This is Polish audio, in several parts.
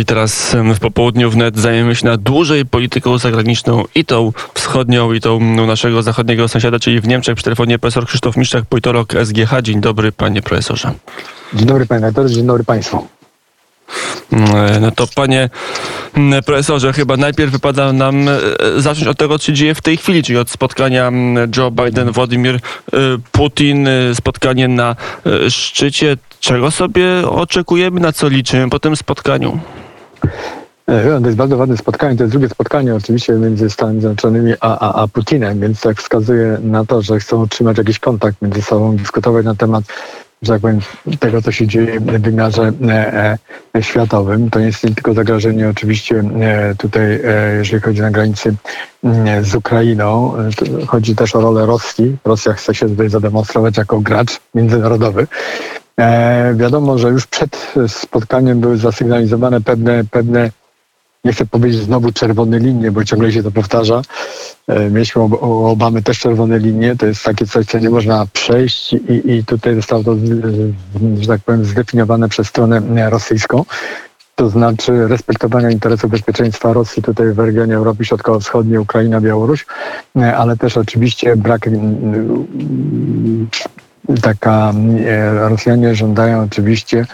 I teraz w popołudniu wnet zajmiemy się na dłużej polityką zagraniczną i tą wschodnią, i tą naszego zachodniego sąsiada, czyli w Niemczech. Przy telefonie profesor Krzysztof Miszczak, politolog SGH. Dzień dobry, panie profesorze. Dzień dobry, panie redaktorze, dzień dobry państwu. No to panie profesorze, chyba najpierw wypada nam e, zacząć od tego, co się dzieje w tej chwili, czyli od spotkania Joe Biden, Władimir e, Putin, e, spotkanie na szczycie. Czego sobie oczekujemy, na co liczymy po tym spotkaniu? To jest bardzo ważne spotkanie. To jest drugie spotkanie oczywiście między Stanami Zjednoczonymi a, a, a Putinem, więc tak wskazuje na to, że chcą utrzymać jakiś kontakt między sobą, dyskutować na temat że tak powiem, tego, co się dzieje w wymiarze e, e, światowym. To jest tylko zagrożenie oczywiście e, tutaj, jeżeli chodzi na granicy z Ukrainą. Chodzi też o rolę Rosji. Rosja chce się tutaj zademonstrować jako gracz międzynarodowy. wiadomo, że już przed spotkaniem były zasygnalizowane pewne, pewne nie chcę powiedzieć znowu czerwone linie, bo ciągle się to powtarza. E, mieliśmy u Obamy też czerwone linie. To jest takie coś, co nie można przejść i, i tutaj zostało to, że tak powiem, zdefiniowane przez stronę rosyjską. To znaczy respektowania interesów bezpieczeństwa Rosji tutaj w regionie Europy Środkowo-Wschodniej, Ukraina, Białoruś, e, ale też oczywiście brak taka e, Rosjanie żądają oczywiście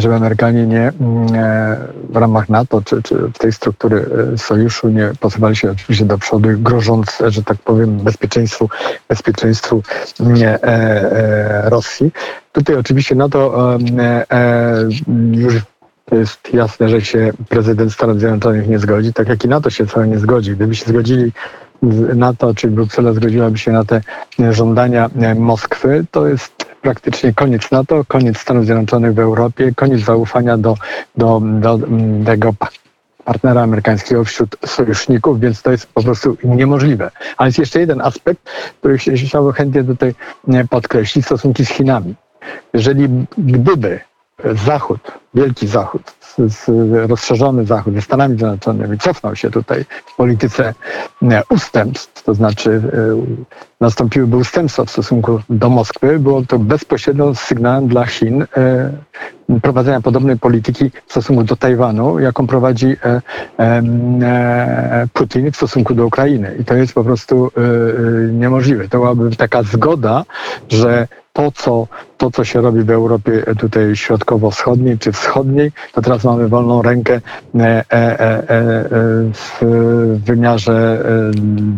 żeby Amerykanie nie mm, e, w ramach NATO czy, czy w tej struktury e, sojuszu nie posuwali się oczywiście do przodu, grożąc, że tak powiem, bezpieczeństwu, bezpieczeństwu nie, e, Rosji. Tutaj oczywiście NATO już to jest jasne, że się prezydent Stanów Zjednoczonych nie zgodzi, tak jak i NATO się wcale nie zgodzi. Gdyby się zgodzili na to, czy Bruksela zgodziłaby się na te żądania Moskwy, to jest praktycznie koniec NATO, koniec Stanów Zjednoczonych w Europie, koniec zaufania do, do, do, mm, tego partnera amerykańskiego wśród sojuszników, więc to jest po prostu niemożliwe. Ale jest jeszcze jeden aspekt, który chciałbym chętnie tutaj podkreślić, stosunki z Chinami. Jeżeli gdyby Zachód, Wielki Zachód, rozszerzony Zachód ze Stanami Zjednoczonymi cofnął się tutaj w polityce ustępstw, to znaczy e, nastąpiłyby ustępstwa w stosunku do Moskwy, było to bezpośrednio sygnałem dla Chin e, prowadzenia podobnej polityki w stosunku do Tajwanu, jaką prowadzi e, Putin w stosunku do Ukrainy. I to jest po prostu niemożliwe. To byłaby taka zgoda, że to, co, to, co się robi w Europie tutaj środkowo-wschodniej czy wschodniej, to teraz mamy wolną rękę e, e, e, w wymiarze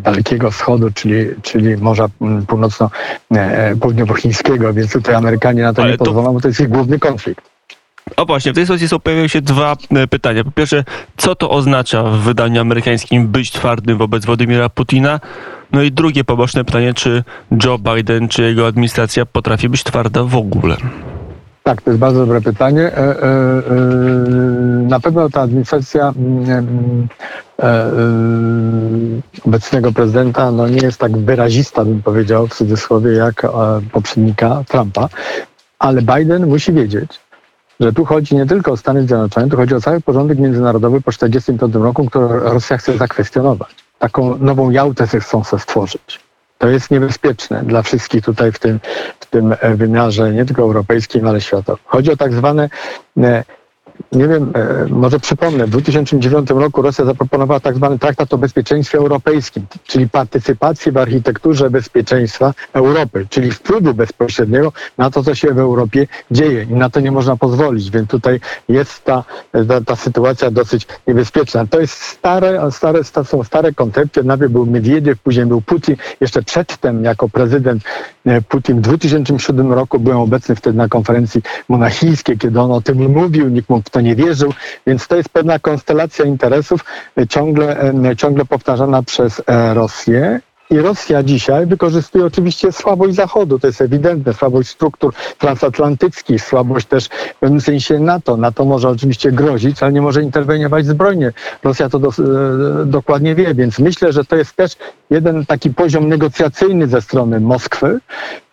Dalekiego Wschodu, czyli, czyli Morza Północno-Południowochińskiego, więc tutaj Amerykanie na to Ale nie pozwolą, to... bo to jest ich główny konflikt. O właśnie, w tej sytuacji pojawiają się dwa pytania. Po pierwsze, co to oznacza w wydaniu amerykańskim być twardym wobec Władimira Putina? No i drugie poboczne pytanie, czy Joe Biden, czy jego administracja potrafi być twarda w ogóle? Tak, to jest bardzo dobre pytanie. E, e, e, na pewno ta administracja mm, obecnego prezydenta no nie jest tak wyrazista, bym powiedział w cudzysłowie, jak poprzednika Trumpa, ale Biden musi wiedzieć, że tu chodzi nie tylko o Stany Zjednoczone, tu chodzi o cały porządek międzynarodowy po 1945 roku, który Rosja chce zakwestionować taką nową Jałtę chcą sobie stworzyć. To jest niebezpieczne dla wszystkich tutaj w tym, w tym wymiarze, nie tylko europejskim, ale światowym. Chodzi o tak zwane e, nie wiem, e, może przypomnę, w 2009 roku Rosja zaproponowała tak zwany traktat o bezpieczeństwie europejskim, czyli partycypacji w architekturze bezpieczeństwa Europy, czyli wpływu bezpośredniego na to, co się w Europie dzieje. I na to nie można pozwolić, więc tutaj jest ta, ta, ta sytuacja dosyć niebezpieczna. To jest stare, stare, są stare koncepcje, najpierw był Miedwiediew, później był Putin, jeszcze przedtem jako prezydent Putin w 2007 roku byłem obecny wtedy na konferencji monachijskiej, kiedy on o tym mówił, nikt mógł w to nie wierzył, więc to jest pewna konstelacja interesów e, ciągle, e, ciągle powtarzana przez e, Rosję. I Rosja dzisiaj wykorzystuje oczywiście słabość Zachodu, to jest ewidentne, słabość struktur transatlantyckich, słabość też w pewnym sensie NATO. NATO może oczywiście grozić, ale nie może interweniować zbrojnie. Rosja to do, dokładnie wie, więc myślę, że to jest też jeden taki poziom negocjacyjny ze strony Moskwy.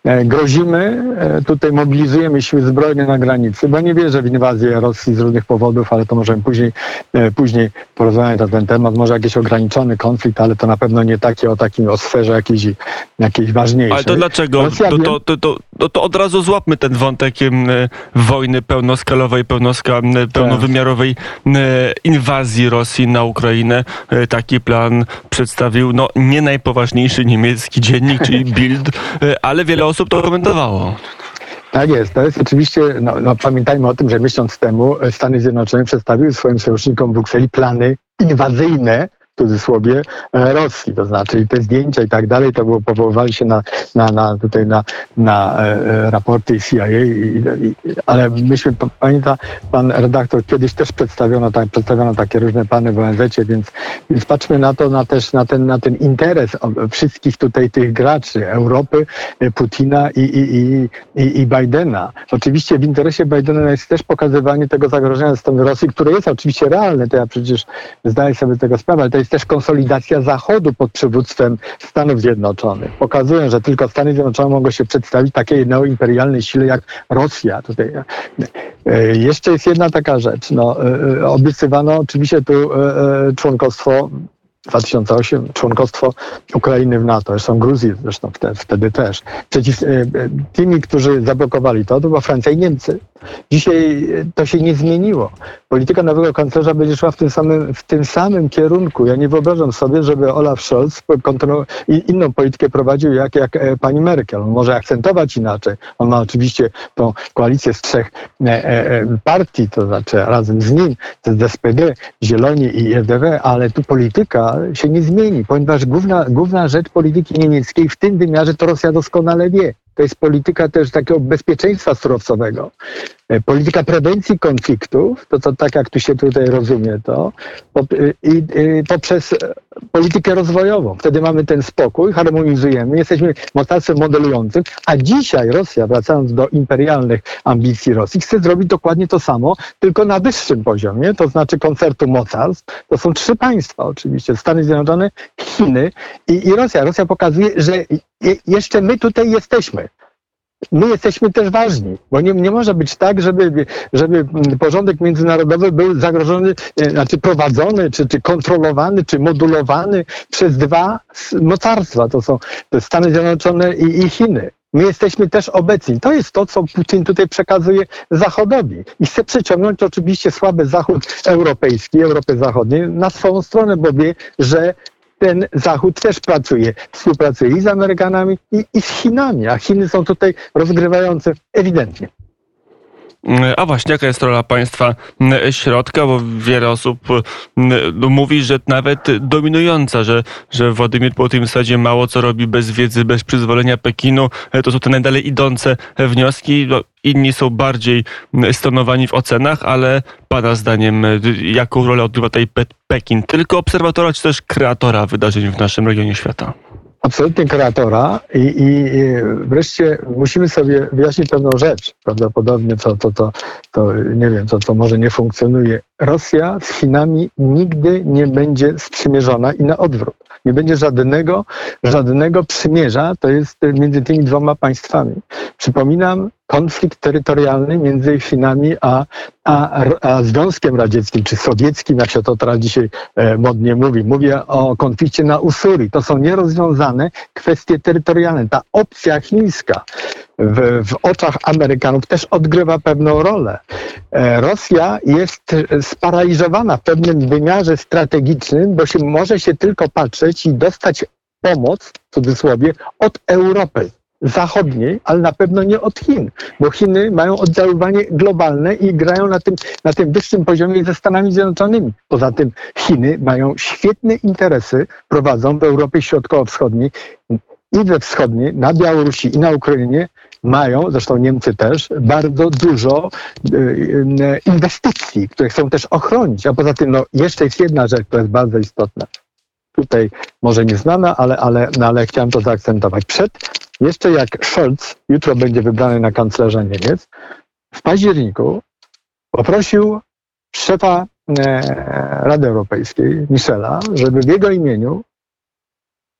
E, grozimy, e, tutaj mobilizujemy siły zbrojne na granicy, bo nie wierzę w inwazję Rosji z różnych powodów, ale to możemy później, e, później porozmawiać na ten temat. Może jakiś ograniczony konflikt, ale to na pewno nie taki o takim o sferze jakiejś, jakiejś ważniejszej. Ale to dlaczego? Rosja To, to, to, to, to, od razu złapmy ten wątek wojny pełnoskalowej, pełnoska, pełnowymiarowej inwazji Rosji na Ukrainę. Taki plan przedstawił no, nie najpoważniejszy niemiecki dziennik, czyli Bild, e, ale wiele osób to komentowało. Tak jest. To jest oczywiście, no, no, pamiętajmy o tym, że miesiąc temu e, Stany Zjednoczone przedstawiły swoim sojusznikom w Brukseli plany inwazyjne, w cudzysłowie, e, Rosji. To znaczy te zdjęcia i tak dalej, to było, powoływali się na, na, na tutaj na, na e, e, raporty CIA, i, i, ale myśmy, pa- pamięta pan redaktor, kiedyś też przedstawiono, tak, przedstawiono takie różne plany w ONZ-cie, więc, więc patrzmy na to, na też na ten, na ten interes wszystkich tutaj tych graczy Europy, e, Putina i, i, i, i, i Bidena. Oczywiście w interesie Bidena jest też pokazywanie tego zagrożenia ze strony Rosji, które jest oczywiście realne, to ja przecież zdaję sobie tego sprawę, ale to jest też konsolidacja Zachodu pod przywództwem Stanów Zjednoczonych. Pokazują, że tylko Stany Zjednoczone mogą się przedstawić takiej neoimperialnej sile jak Rosja. Tutaj. E, Jeszcze jest jedna taka rzecz. No, e, e, obiecywano oczywiście tu e, e, członkostwo 2008 członkostwo Ukrainy w NATO, zresztą Gruzji zresztą wtedy, też. Przeciw e, e, tymi, którzy zablokowali to, to była Francja i Niemcy. Dzisiaj e, to się nie zmieniło. Polityka nowego kanclerza będzie szła w tym samym, w tym samym kierunku. Ja nie wyobrażam sobie, żeby Olaf Scholz inną politykę prowadził jak, jak pani Merkel. On może akcentować inaczej. On ma oczywiście tą koalicję z trzech partii, to znaczy razem z nim, jest SPD, Zieloni i FDW, ale tu polityka się nie zmieni, ponieważ główna, główna rzecz polityki niemieckiej w tym wymiarze to Rosja doskonale wie. To jest polityka też takiego bezpieczeństwa surowcowego. E, Polityka prewencji konfliktów, to, to tak jak tu się tutaj rozumie to, y, i y, poprzez e, politykę rozwojową. Wtedy mamy ten spokój, harmonizujemy, jesteśmy mocarstwem modelującym, a dzisiaj Rosja, wracając do imperialnych ambicji Rosji, chce zrobić dokładnie to samo, tylko na wyższym poziomie, to znaczy koncertu mocarstw. To są trzy państwa oczywiście, Stany Zjednoczone, Chiny i, i Rosja. Rosja pokazuje, że je, jeszcze my tutaj jesteśmy my jesteśmy też ważni, bo nie, nie może być tak, żeby, żeby porządek międzynarodowy był zagrożony, e, znaczy prowadzony, czy, czy kontrolowany, czy modulowany przez dwa mocarstwa. To są Stany Zjednoczone i, i Chiny. My jesteśmy też obecni. To jest to, co Putin tutaj przekazuje Zachodowi. I chce przyciągnąć oczywiście słaby Zachód europejski, Europy Zachodniej na swoją stronę, bo wie, że ten Zachód też pracuje, współpracuje i z Amerykanami, i, i z Chinami, a Chiny są tutaj rozgrywające ewidentnie. A właśnie, jaka jest rola państwa środka, bo wiele osób m, no, mówi, że nawet dominująca, że, że Władimir Putin w zasadzie mało co robi bez wiedzy, bez przyzwolenia Pekinu. E, To są te najdalej idące wnioski. No, Inni są bardziej m, stonowani w ocenach, ale Pana zdaniem, e, jaką rolę odgrywa tutaj Pe- Pekin? Tylko obserwatora, czy też kreatora wydarzeń w naszym regionie świata? Absolutnie kreatora i, i, wreszcie musimy sobie wyjaśnić pewną rzecz. Prawdopodobnie to, to, to, to nie wiem, to, to może nie funkcjonuje. Rosja z Chinami nigdy nie będzie sprzymierzona i na odwrót. Nie będzie żadnego, żadnego przymierza, to jest między tymi dwoma państwami. Przypominam konflikt terytorialny między Chinami a, a, a Związkiem Radzieckim, czy sowieckim, jak się to teraz dzisiaj e, modnie mówi. Mówię o konflikcie na Usuri. To są nierozwiązane kwestie terytorialne. Ta opcja chińska w, w oczach Amerykanów też odgrywa pewną rolę. E, Rosja jest sparaliżowana w pewnym wymiarze strategicznym, bo się może się tylko patrzeć i dostać pomoc, w cudzysłowie, od Europy zachodniej, ale na pewno nie od Chin, bo Chiny mają oddziaływanie globalne i grają na tym, na tym wyższym poziomie ze Stanami Zjednoczonymi. Poza tym Chiny mają świetne interesy, prowadzą w Europie Środkowo-Wschodniej i we wschodniej, na Białorusi i na Ukrainie mają, zresztą Niemcy też, bardzo dużo y, y, inwestycji, które chcą też ochronić. A poza tym, no, jeszcze jest jedna rzecz, która jest bardzo istotna. Tutaj może nieznana, ale, ale, no, ale chciałem to zaakcentować. Przed, jeszcze jak Scholz jutro będzie wybrany na kanclerza Niemiec, w październiku poprosił szefa e, Rady Europejskiej, Michela, żeby w jego imieniu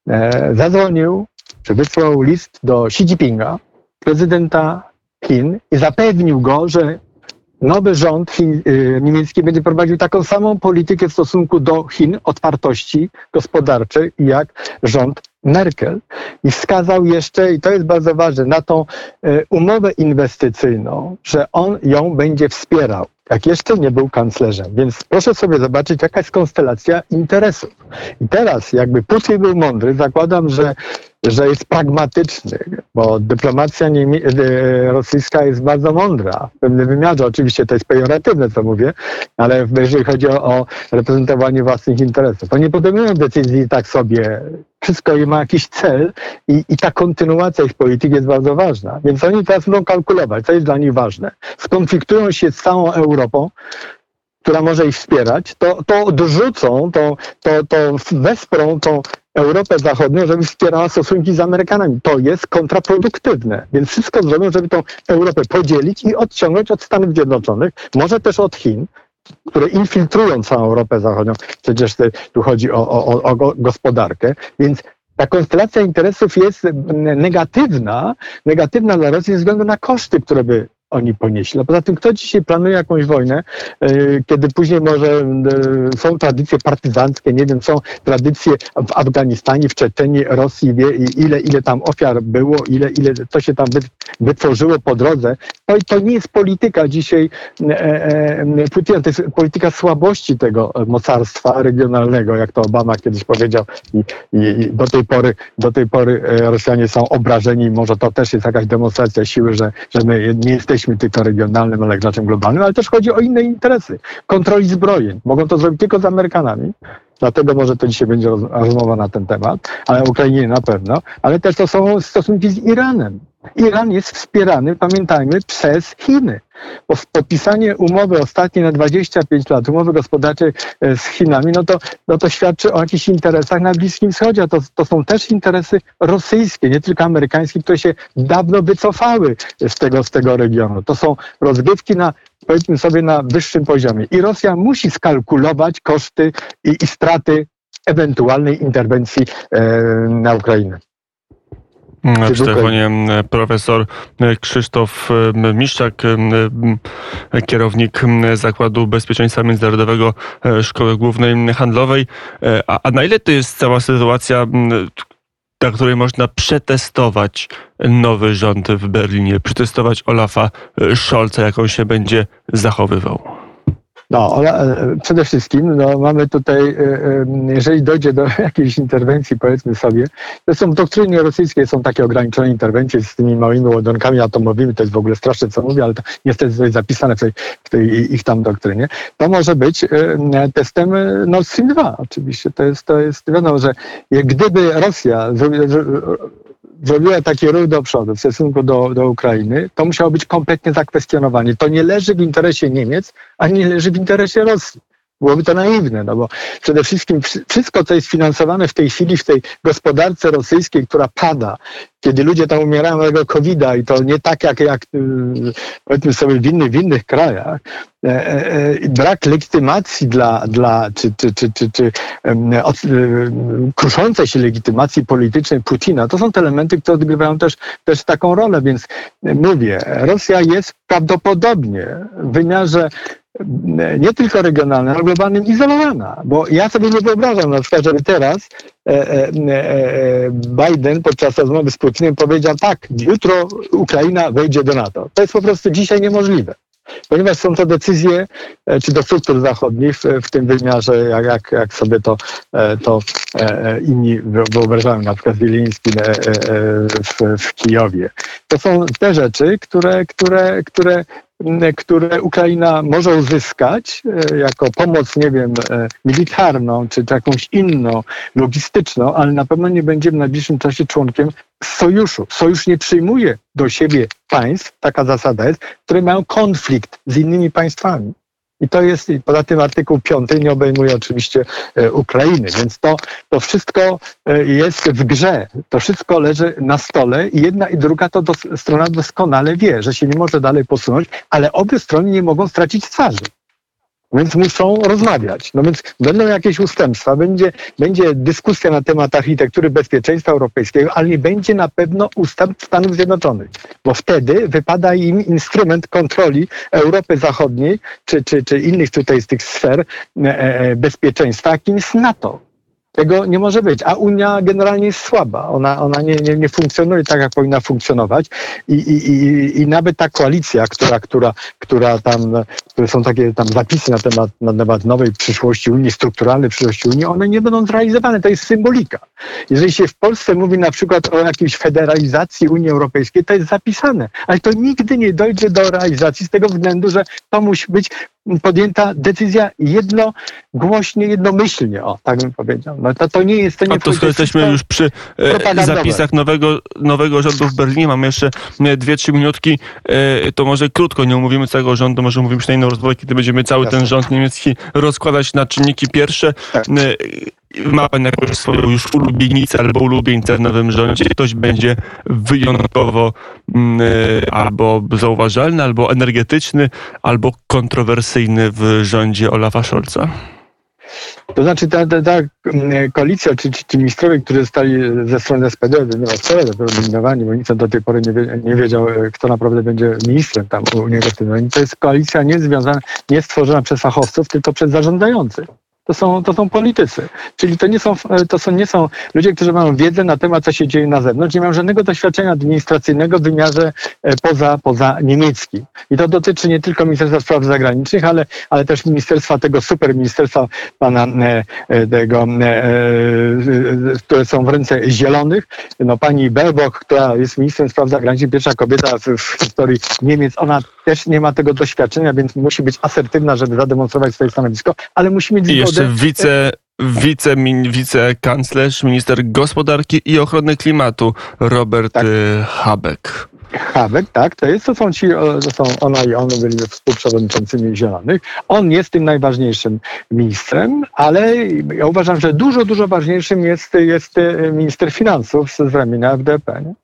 e, zadzwonił, czy wysłał list do Xi Jinpinga, prezydenta Chin i zapewnił go, że nowy rząd Chin, y, niemiecki będzie prowadził taką samą politykę w stosunku do Chin, otwartości gospodarczej, jak rząd Merkel. I wskazał jeszcze, i to jest bardzo ważne, na tą y, umowę inwestycyjną, że on ją będzie wspierał jak jeszcze nie był kanclerzem. Więc proszę sobie zobaczyć, jaka jest konstelacja interesów. I teraz, jakby Putin był mądry, zakładam, że że jest pragmatyczny, bo dyplomacja e, rosyjska jest bardzo mądra w pewnym wymiarze. Oczywiście to jest pejoratywne, co mówię, ale jeżeli chodzi o, o reprezentowanie własnych interesów, to nie podejmują decyzji tak sobie. Wszystko ma jakiś cel i, i ta kontynuacja ich polityki jest bardzo ważna. Więc oni teraz będą kalkulować, co jest dla nich ważne. Skonfliktują się z całą Europą, która może ich wspierać, to, to odrzucą, to, to, to wesprą tą Europę Zachodnią, żeby wspierała stosunki z Amerykanami. To jest kontraproduktywne. Więc wszystko zrobią, żeby tą Europę podzielić i odciągnąć od Stanów Zjednoczonych, może też od Chin, które infiltrują całą Europę Zachodnią. Przecież tu chodzi o, o, o gospodarkę. Więc ta konstelacja interesów jest negatywna, negatywna dla Rosji ze względu na koszty, które by oni ponieśli. A poza tym, kto dzisiaj planuje jakąś wojnę, e, kiedy później może e, są tradycje partyzanckie, nie wiem, są tradycje w Afganistanie, w Czeczeniu, Rosji, wie, ile, ile tam ofiar było, ile, ile to się tam wytworzyło po drodze. To, to nie jest polityka dzisiaj e, Putina, to jest polityka słabości tego mocarstwa regionalnego, jak to Obama kiedyś powiedział i, i do tej pory, do tej pory Rosjanie są obrażeni, może to też jest jakaś demonstracja siły, że, że my nie jesteśmy jesteśmy tylko regionalnym, ale graczem globalnym, ale też chodzi o inne interesy. Kontroli zbrojeń. Mogą to zrobić tylko z Amerykanami. Dlatego może to dzisiaj będzie rozmowa na ten temat, ale Ukrainie na pewno, ale też to są stosunki z Iranem. Iran jest wspierany, pamiętajmy, przez Chiny. Bo podpisanie umowy ostatniej na 25 lat, umowy gospodarczej e, z Chinami, no to, no to świadczy o jakichś interesach na Bliskim Wschodzie. A to, to są też interesy rosyjskie, nie tylko amerykańskie, które się dawno wycofały z tego, z tego regionu. To są rozgrywki na powiedzmy sobie na wyższym poziomie. I Rosja musi skalkulować koszty i, i straty ewentualnej interwencji e, na Ukrainę. W telefonie profesor e, Krzysztof e, Miszczak, e, kierownik Zakładu Bezpieczeństwa Międzynarodowego Szkoły Głównej Handlowej. A, a na ile to jest cała sytuacja, na której można przetestować nowy rząd w Berlinie, przetestować Olafa Scholza, jaką się będzie zachowywał? No, e, przede wszystkim no, mamy tutaj, e, e, jeżeli dojdzie do jakiejś interwencji, powiedzmy sobie, to są doktryny rosyjskie, są takie ograniczone interwencje z tymi małymi ładunkami atomowymi, to jest w ogóle straszne, co mówię, ale to niestety jest zapisane w tej, w tej ich tam doktrynie. To może być testem Nord Stream 2, oczywiście. To jest, to jest wiadomo, że gdyby Rosja zrobiła taki ruch do przodu w stosunku do, do Ukrainy, to musiało być kompletnie zakwestionowane. To nie leży w interesie Niemiec, a nie leży w interesie Rosji. Byłoby to naiwne, no bo przede wszystkim wszystko, co jest finansowane w tej chwili w tej gospodarce rosyjskiej, która pada, kiedy ludzie tam umierają tego covid i to nie tak jak, jak y, powiedzmy sobie w innych, w innych krajach, e, e, e, brak legitymacji dla, dla czy, czy, czy, czy, czy od, kruszącej się legitymacji politycznej Putina, to są te elementy, które odgrywają też, też taką rolę, więc mówię, Rosja jest prawdopodobnie w wymiarze nie tylko regionalna, ale globalnym izolowana. Bo ja sobie nie wyobrażam na przykład, żeby teraz e, e, e, Biden podczas rozmowy z Putinem powiedział tak, jutro Ukraina wejdzie do NATO. To jest po prostu dzisiaj niemożliwe. Ponieważ są to decyzje, czy do struktur zachodnich w, tym wymiarze, jak, jak, sobie to, to inni wyobrażają, na przykład Wiliński w, w Kijowie. To są te rzeczy, które, które, które które Ukraina może uzyskać e, jako pomoc, nie wiem, e, militarną czy jakąś inną, logistyczną, ale na pewno nie będzie w najbliższym czasie członkiem sojuszu. Sojusz nie przyjmuje do siebie państw, taka zasada jest, które mają konflikt z innymi państwami. I to jest, poza tym artykuł 5 nie obejmuje oczywiście e, Ukrainy, więc to, to wszystko e, jest w grze. To wszystko leży na stole i jedna i druga to dos, strona doskonale wie, że się nie może dalej posunąć, ale obie strony nie mogą stracić twarzy. Więc muszą rozmawiać. No więc będą jakieś ustępstwa, będzie, będzie dyskusja na temat architektury bezpieczeństwa europejskiego, ale nie będzie na pewno ustępstw Stanów Zjednoczonych, bo wtedy wypada im instrument kontroli Europy Zachodniej czy, czy, czy innych tutaj z tych sfer e, e, bezpieczeństwa, jakim jest NATO. Tego nie może być. A Unia generalnie jest słaba. Ona, ona nie, nie, nie funkcjonuje tak, jak powinna funkcjonować. I, i, i, I nawet ta koalicja, która, która, która tam, które są takie tam zapisy na temat, na temat nowej przyszłości Unii, strukturalnej przyszłości Unii, one nie będą zrealizowane. To jest symbolika. Jeżeli się w Polsce mówi na przykład o jakiejś federalizacji Unii Europejskiej, to jest zapisane. Ale to nigdy nie dojdzie do realizacji z tego względu, że to musi być podjęta decyzja jednogłośnie, jednomyślnie, o, tak bym powiedział. No to, to nie jest... To nie A to skoro jesteśmy już przy e, zapisach nowego, nowego rządu w Berlinie, mamy jeszcze e, dwie, trzy minutki, e, to może krótko, nie umówimy całego rządu, może umówimy się na inną rozmowę, kiedy będziemy cały Jasne. ten rząd niemiecki rozkładać na czynniki pierwsze. Tak ma pan jakąś swoją już ulubienicę albo ulubieńca w nowym rządzie, ktoś będzie wyjątkowo mm, e, albo zauważalny, albo energetyczny, albo kontrowersyjny w rządzie Olafa Scholza? To znaczy ta, ta, ta mm, koalicja, czy, czy ci ministrowie, którzy zostali ze strony SPD, nie ma SPD, wyeliminowani, bo nikt do tej pory nie, nie wiedział, e, kto naprawdę będzie ministrem tam u niego. To jest koalicja nie związana, nie stworzona przez fachowców, tylko przez zarządzających to są, to są politycy. Czyli to nie są, to są, nie są ludzie, którzy mają wiedzę na temat, co się dzieje na zewnątrz, nie mają żadnego doświadczenia administracyjnego w wymiarze e, poza, poza niemieckim. I to dotyczy nie tylko Ministerstwa Spraw Zagranicznych, ale, ale też Ministerstwa, tego super ministerstwa pana e, e, tego, które są w ręce zielonych. No pani Baerbock, która jest ministrem spraw zagranicznych, pierwsza kobieta w historii Niemiec, ona też nie ma tego doświadczenia, więc musi być asertywna, żeby zademonstrować swoje stanowisko, ale musi mieć jeszcze wice, wice, wicekanclerz, minister gospodarki i ochrony klimatu Robert tak. Y, Habeck. Habeck, tak, to jest, to są ci, to są ona i on byli współprzewodniczącymi Zielonych. On jest tym najważniejszym ministrem, ale ja uważam, że dużo, dużo ważniejszym jest, jest y, minister finansów z ramienia FDP. Nie?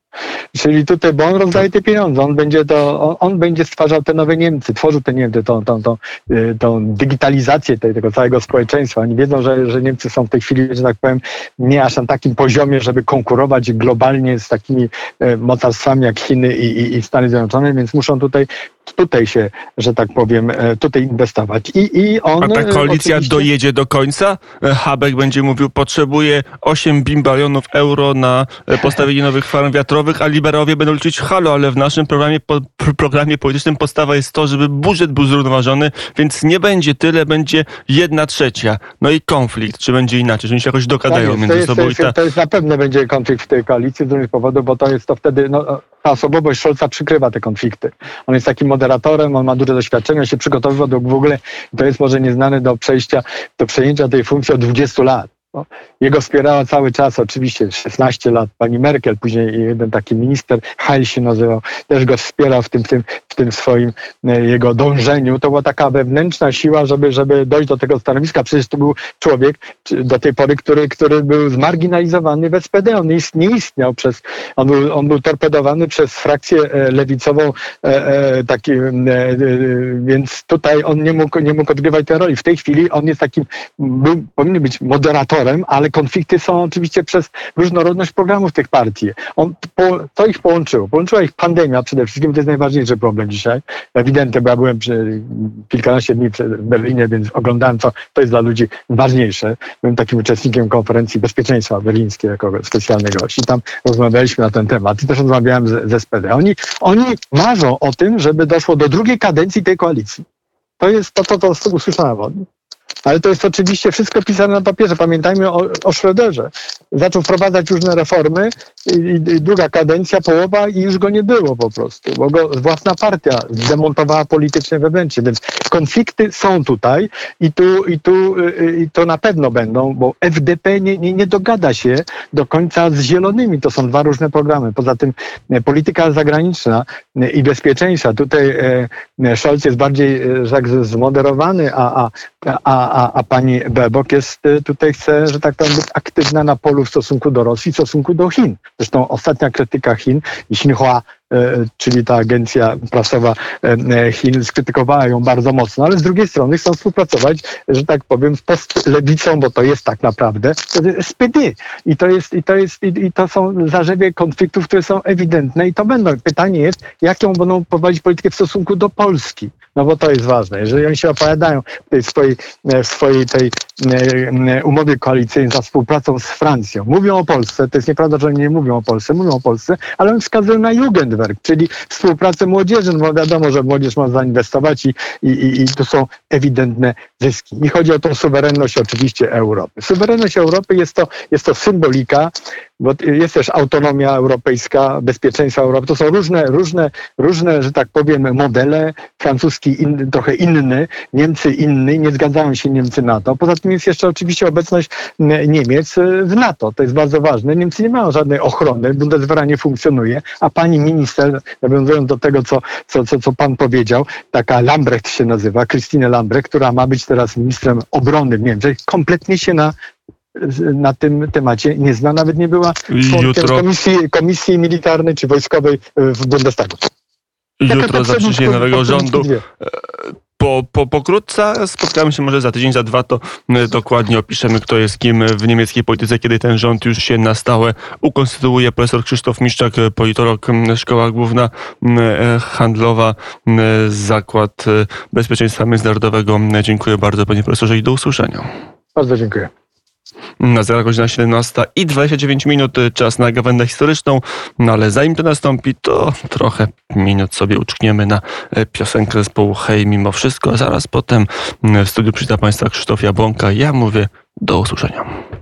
Czyli tutaj, bo on rozdaje te pieniądze, on będzie to, on, on będzie stwarzał te nowe Niemcy, tworzył te Niemcy, tą, tą, tą, y, tą digitalizację tej, tego całego społeczeństwa. Oni wiedzą, że, że Niemcy są w tej chwili, że tak powiem, nie aż na takim poziomie, żeby konkurować globalnie z takimi y, mocarstwami jak Chiny i, i, i Stany Zjednoczone, więc muszą tutaj tutaj się, że tak powiem, e, tutaj inwestować. I, i on, A ta koalicja oczywiście... dojedzie do końca? E, Habek będzie mówił, potrzebuje 8 bimbalionów euro na e, postawienie nowych farm wiatrowych, a liberałowie będą liczyć halo, ale w naszym programie, po, programie politycznym podstawa jest to, żeby budżet był zrównoważony, więc nie będzie tyle, będzie jedna trzecia. No i konflikt, czy będzie inaczej, że oni się jakoś dogadają tak między sobą. To jest, ta... to jest na pewno będzie konflikt w tej koalicji z różnych powodów, bo to jest to wtedy, no, ta osobowość Scholza przykrywa te konflikty. On jest takim moderatorem, on ma duże doświadczenie, się przygotowywał do w ogóle, to jest może nieznany do przejścia, do przejęcia tej funkcji od 20 lat. No, jego wspierała cały czas, oczywiście 16 lat pani Merkel, później jeden taki minister, Heil się nazywał, też go wspierał w tym, w tym, w tym swoim e, jego dążeniu. To była taka wewnętrzna siła, żeby, żeby dojść do tego stanowiska. Przecież to był człowiek do tej pory, który, który był zmarginalizowany w SPD. On nie istniał przez, on był, on był torpedowany przez frakcję e, lewicową, e, taki, więc tutaj on nie mógł, nie mógł odgrywać tej roli. W tej chwili on jest takim, był, powinien być moderatorem, ale konflikty są oczywiście przez różnorodność programów tych partii. On, co ich połączyło? Połączyła ich pandemia przede wszystkim, to jest najważniejszy problem dzisiaj. Ewidentnie, bo ja byłem przy, kilkanaście dni w Berlinie, więc oglądałem, co to jest dla ludzi ważniejsze. Byłem takim uczestnikiem konferencji bezpieczeństwa berlińskiej jako specjalny gość i tam rozmawialiśmy na ten temat i też rozmawiałem z, z SPD. Oni, oni marzą o tym, żeby doszło do drugiej kadencji tej koalicji. To jest to, to, to, to usłyszałem od nich. Ale to jest oczywiście wszystko pisane na papierze. Pamiętajmy o, o Schröderze. Zaczął wprowadzać różne reformy i, i, druga kadencja, połowa i już go nie było po prostu, bo go własna partia zdemontowała politycznie wewnętrznie. Więc konflikty są tutaj i tu, i tu i to na pewno będą, bo FDP nie, nie, nie dogada się do końca z zielonymi. To są dwa różne programy. Poza tym e, polityka zagraniczna i bezpieczeństwa. Tutaj Scholz jest bardziej tak zmoderowany, a, a, a a, a pani Bebok jest y, tutaj chce, że tak powiem, być aktywna na polu w stosunku do Rosji, w stosunku do Chin. Zresztą ostatnia krytyka Chin, Xinhua, e, czyli ta agencja prasowa e, Chin, skrytykowała ją bardzo mocno, ale z drugiej strony chcą współpracować, że tak powiem, z postlewicą, bo to jest tak naprawdę SPD. I to jest, i to jest, i to są zarzewie konfliktów, które są ewidentne i to będą. Pytanie jest, jaką będą prowadzić politykę w stosunku do Polski. No bo to jest ważne. Jeżeli oni się opowiadają w tej swojej, w swojej tej e, umowie koalicyjnej za współpracą z Francją, mówią o Polsce, to jest nieprawda, że oni nie mówią o Polsce, mówią o Polsce, ale oni wskazują na Jugendwerk, czyli współpracę młodzieży, no bo wiadomo, że młodzież ma zainwestować i, i, i, i tu są ewidentne zyski. I chodzi o tą suwerenność oczywiście Europy. Suwerenność Europy jest to, jest to symbolika, bo jest też autonomia europejska, bezpieczeństwo Europy. To są różne, różne, różne, że tak powiem, modele. Francuski in, trochę inny, Niemcy inny, nie zgadzają się Niemcy na to. Poza tym jest jeszcze oczywiście obecność Niemiec w NATO. To jest bardzo ważne. Niemcy nie mają żadnej ochrony, Bundeswehra nie funkcjonuje, a pani minister, nawiązując do tego, co, co, co, co pan powiedział, taka Lambrecht się nazywa, Christine Lambrecht, która ma być teraz ministrem obrony w Niemczech, kompletnie się na na tym temacie nie zna, nawet nie była członkiem komisji, komisji militarnej czy wojskowej w Bundestagu. Jutro zacznie nowego rządu. Po, po, pokrótce spotkamy się może za tydzień, za dwa, to dokładnie opiszemy, kto jest kim w niemieckiej polityce, kiedy ten rząd już się na stałe ukonstytuuje. Profesor Krzysztof Miszczak, politolog, Szkoła Główna Handlowa, Zakład Bezpieczeństwa Międzynarodowego. Dziękuję bardzo panie profesorze i do usłyszenia. Bardzo dziękuję. Na zera godzina 17 i 29 minut, czas na gawędę historyczną, no ale zanim to nastąpi, to trochę minut sobie uczkniemy na piosenkę zespołu Hej mimo wszystko. Zaraz potem w studiu przyjdzie Państwa Krzysztof Jabłonka. Ja mówię do usłyszenia.